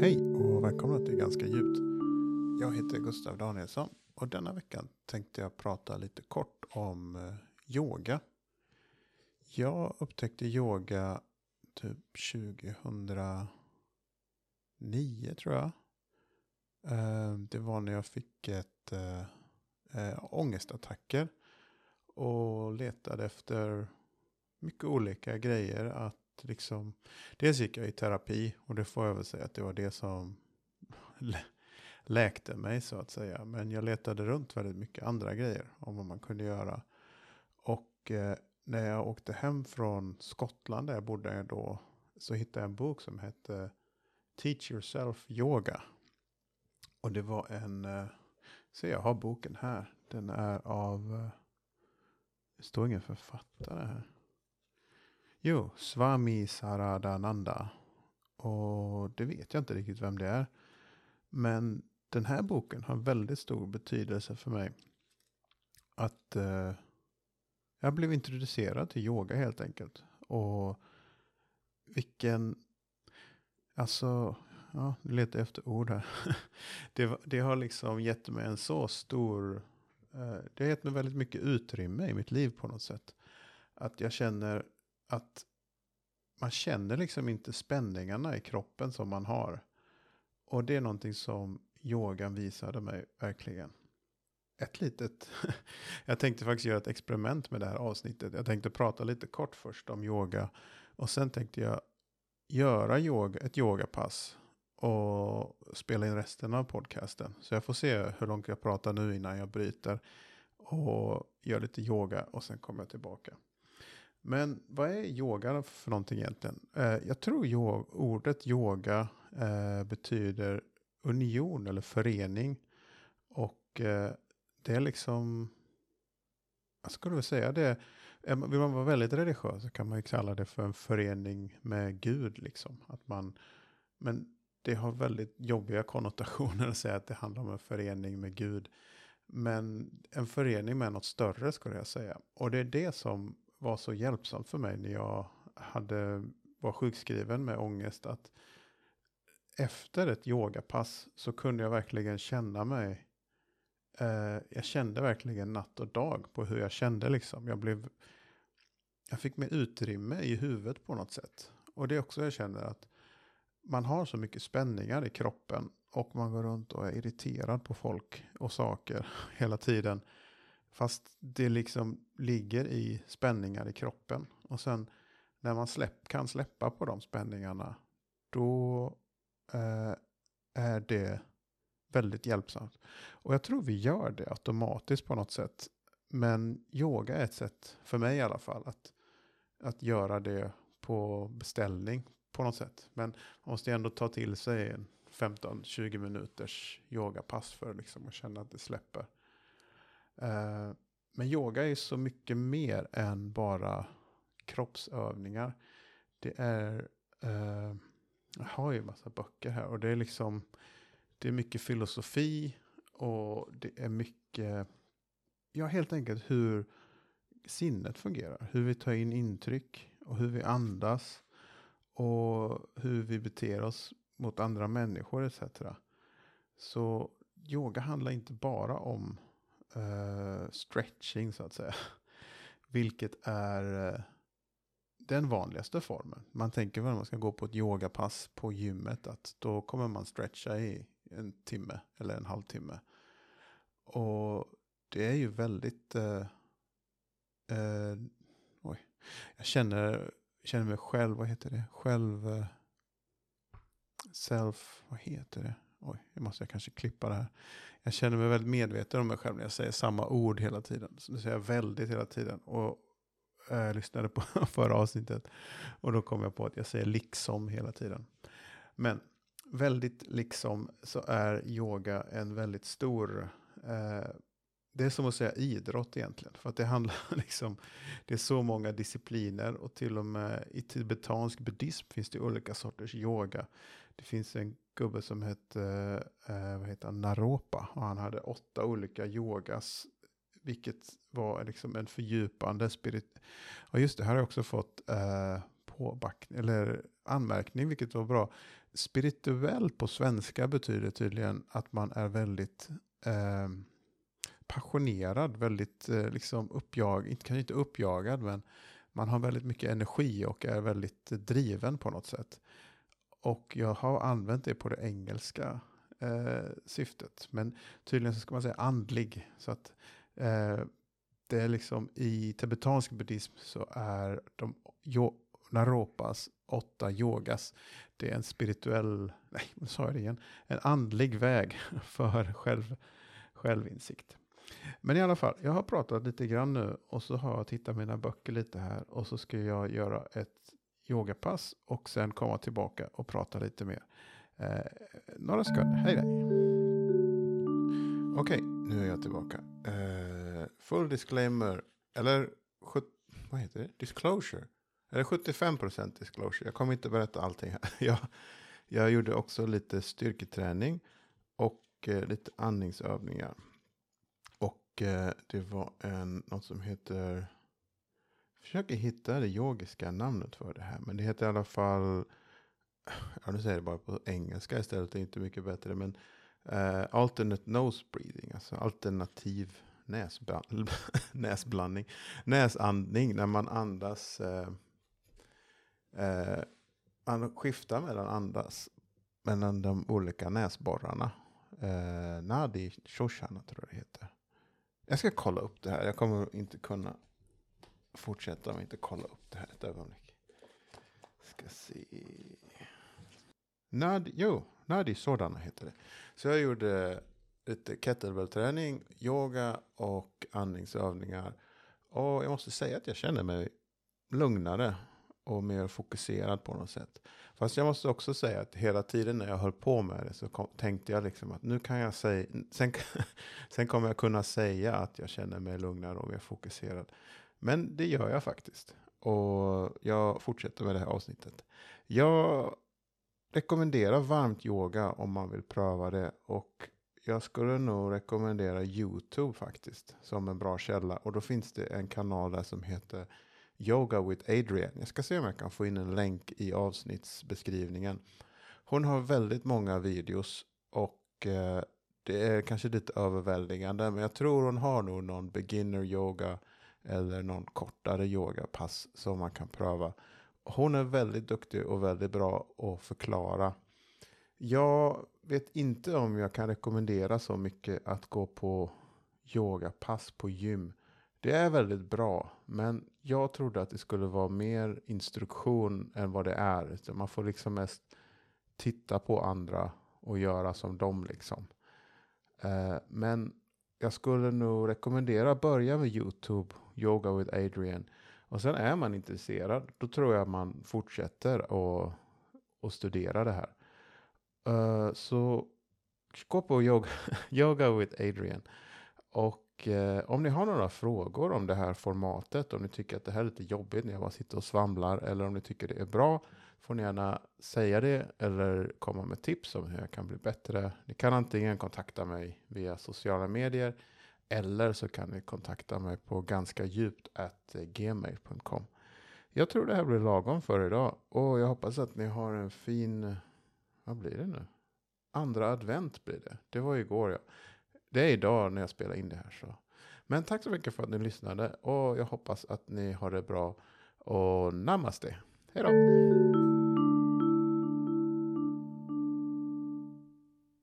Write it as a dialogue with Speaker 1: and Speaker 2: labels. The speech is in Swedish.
Speaker 1: Hej och välkomna till Ganska djupt. Jag heter Gustav Danielsson och denna veckan tänkte jag prata lite kort om eh, yoga. Jag upptäckte yoga typ 2009 tror jag. Eh, det var när jag fick ett äh, ångestattacker och letade efter mycket olika grejer att liksom, dels gick jag i terapi och det får jag väl säga att det var det som läkte mig så att säga. Men jag letade runt väldigt mycket andra grejer om vad man kunde göra. Och eh, när jag åkte hem från Skottland där jag bodde då så hittade jag en bok som hette Teach Yourself Yoga. Och det var en, eh, så jag har boken här. Den är av, det står ingen författare här. Jo, Swami Saradananda. Och det vet jag inte riktigt vem det är. Men den här boken har väldigt stor betydelse för mig. Att eh, jag blev introducerad till yoga helt enkelt. Och vilken, alltså, ja, nu letar jag efter ord här. det, det har liksom gett mig en så stor, eh, det har gett mig väldigt mycket utrymme i mitt liv på något sätt. Att jag känner att man känner liksom inte spänningarna i kroppen som man har. Och det är någonting som yogan visade mig verkligen. Ett litet, jag tänkte faktiskt göra ett experiment med det här avsnittet. Jag tänkte prata lite kort först om yoga. Och sen tänkte jag göra yoga, ett yogapass. Och spela in resten av podcasten. Så jag får se hur långt jag pratar nu innan jag bryter. Och gör lite yoga och sen kommer jag tillbaka. Men vad är yoga för någonting egentligen? Eh, jag tror ordet yoga eh, betyder union eller förening. Och eh, det är liksom, vad skulle väl säga det? Vill man vara väldigt religiös så kan man ju kalla det för en förening med Gud. Liksom. Att man, men det har väldigt jobbiga konnotationer att säga att det handlar om en förening med Gud. Men en förening med något större skulle jag säga. Och det är det som var så hjälpsamt för mig när jag hade, var sjukskriven med ångest. Att efter ett yogapass så kunde jag verkligen känna mig. Eh, jag kände verkligen natt och dag på hur jag kände liksom. Jag blev. Jag fick mer utrymme i huvudet på något sätt. Och det är också jag känner att man har så mycket spänningar i kroppen. Och man går runt och är irriterad på folk och saker hela tiden. Fast det liksom ligger i spänningar i kroppen. Och sen när man släpp, kan släppa på de spänningarna. Då eh, är det väldigt hjälpsamt. Och jag tror vi gör det automatiskt på något sätt. Men yoga är ett sätt, för mig i alla fall, att, att göra det på beställning på något sätt. Men man måste ändå ta till sig en 15-20 minuters yogapass för liksom att känna att det släpper. Eh, men yoga är så mycket mer än bara kroppsövningar. Det är, eh, jag har ju en massa böcker här och det är liksom, det är mycket filosofi och det är mycket, ja helt enkelt hur sinnet fungerar. Hur vi tar in intryck och hur vi andas och hur vi beter oss mot andra människor etc. Så yoga handlar inte bara om uh, stretching så att säga. Vilket är uh, den vanligaste formen. Man tänker när man ska gå på ett yogapass på gymmet att då kommer man stretcha i en timme eller en halvtimme. Och det är ju väldigt... Uh, oj, jag känner, känner mig själv, vad heter det? Själv... self, vad heter det? Oj, nu måste jag kanske klippa det här. Jag känner mig väldigt medveten om mig själv när jag säger samma ord hela tiden. Så nu säger jag väldigt hela tiden. Och eh, jag lyssnade på förra avsnittet. Och då kom jag på att jag säger liksom hela tiden. Men väldigt liksom så är yoga en väldigt stor eh, det är som att säga idrott egentligen. För att det handlar liksom, det är så många discipliner och till och med i tibetansk buddhism finns det olika sorters yoga. Det finns en gubbe som hette, eh, vad heter han, Naropa och han hade åtta olika yogas. Vilket var liksom en fördjupande spirit. Ja just det, här har jag också fått eh, påbackning, eller anmärkning, vilket var bra. spirituell på svenska betyder tydligen att man är väldigt eh, passionerad, väldigt eh, liksom uppjagad, kanske inte uppjagad, men man har väldigt mycket energi och är väldigt eh, driven på något sätt. Och jag har använt det på det engelska eh, syftet. Men tydligen så ska man säga andlig. Så att eh, det är liksom i tibetansk buddhism så är de jo, Naropas åtta yogas. Det är en spirituell, nej, nu sa jag det igen, en andlig väg för själv, självinsikt. Men i alla fall, jag har pratat lite grann nu och så har jag tittat mina böcker lite här och så ska jag göra ett yogapass och sen komma tillbaka och prata lite mer. Eh, några sekunder, hej där. Okej, okay, nu är jag tillbaka. Eh, full disclaimer, eller vad heter det? Disclosure. Eller 75% disclosure. Jag kommer inte berätta allting här. Jag, jag gjorde också lite styrketräning och eh, lite andningsövningar. Och eh, det var en, något som heter, försöker hitta det yogiska namnet för det här. Men det heter i alla fall, ja nu säger jag det bara på engelska istället, det är inte mycket bättre. Men uh, alternate nose breathing, alltså alternativ näsblandning, näsblandning, näsandning när man andas, eh, eh, uh, uh, man skiftar mellan andas, mellan de olika näsborrarna. Uh, Nadi Shoshana tror jag det heter. Jag ska kolla upp det här. Jag kommer inte kunna fortsätta om inte kollar upp det här ett ögonblick. Ska se. Nadi, jo, Nadi sådana heter det. Så jag gjorde lite kettlebell-träning, yoga och andningsövningar. Och jag måste säga att jag känner mig lugnare och mer fokuserad på något sätt. Fast jag måste också säga att hela tiden när jag höll på med det så kom, tänkte jag liksom att nu kan jag säga, sen, sen kommer jag kunna säga att jag känner mig lugnare och mer fokuserad. Men det gör jag faktiskt. Och jag fortsätter med det här avsnittet. Jag rekommenderar varmt yoga om man vill pröva det. Och jag skulle nog rekommendera YouTube faktiskt som en bra källa. Och då finns det en kanal där som heter Yoga with Adrian. Jag ska se om jag kan få in en länk i avsnittsbeskrivningen. Hon har väldigt många videos och eh, det är kanske lite överväldigande. Men jag tror hon har nog någon beginner yoga eller någon kortare yogapass som man kan pröva. Hon är väldigt duktig och väldigt bra att förklara. Jag vet inte om jag kan rekommendera så mycket att gå på yogapass på gym. Det är väldigt bra, men jag trodde att det skulle vara mer instruktion än vad det är. Man får liksom mest titta på andra och göra som dem liksom. Eh, men jag skulle nog rekommendera att börja med YouTube, Yoga with Adrian. Och sen är man intresserad, då tror jag man fortsätter och, och studera det här. Uh, så gå på yoga, yoga with Adrian. Och uh, om ni har några frågor om det här formatet, om ni tycker att det här är lite jobbigt när jag bara sitter och svamlar, eller om ni tycker det är bra, får ni gärna säga det eller komma med tips om hur jag kan bli bättre. Ni kan antingen kontakta mig via sociala medier, eller så kan ni kontakta mig på ganska djupt eh, gmail.com. Jag tror det här blir lagom för idag och jag hoppas att ni har en fin, vad blir det nu? Andra advent blir det. Det var igår ja. Det är idag när jag spelar in det här. Så. Men tack så mycket för att ni lyssnade och jag hoppas att ni har det bra. Och namaste. Hej då!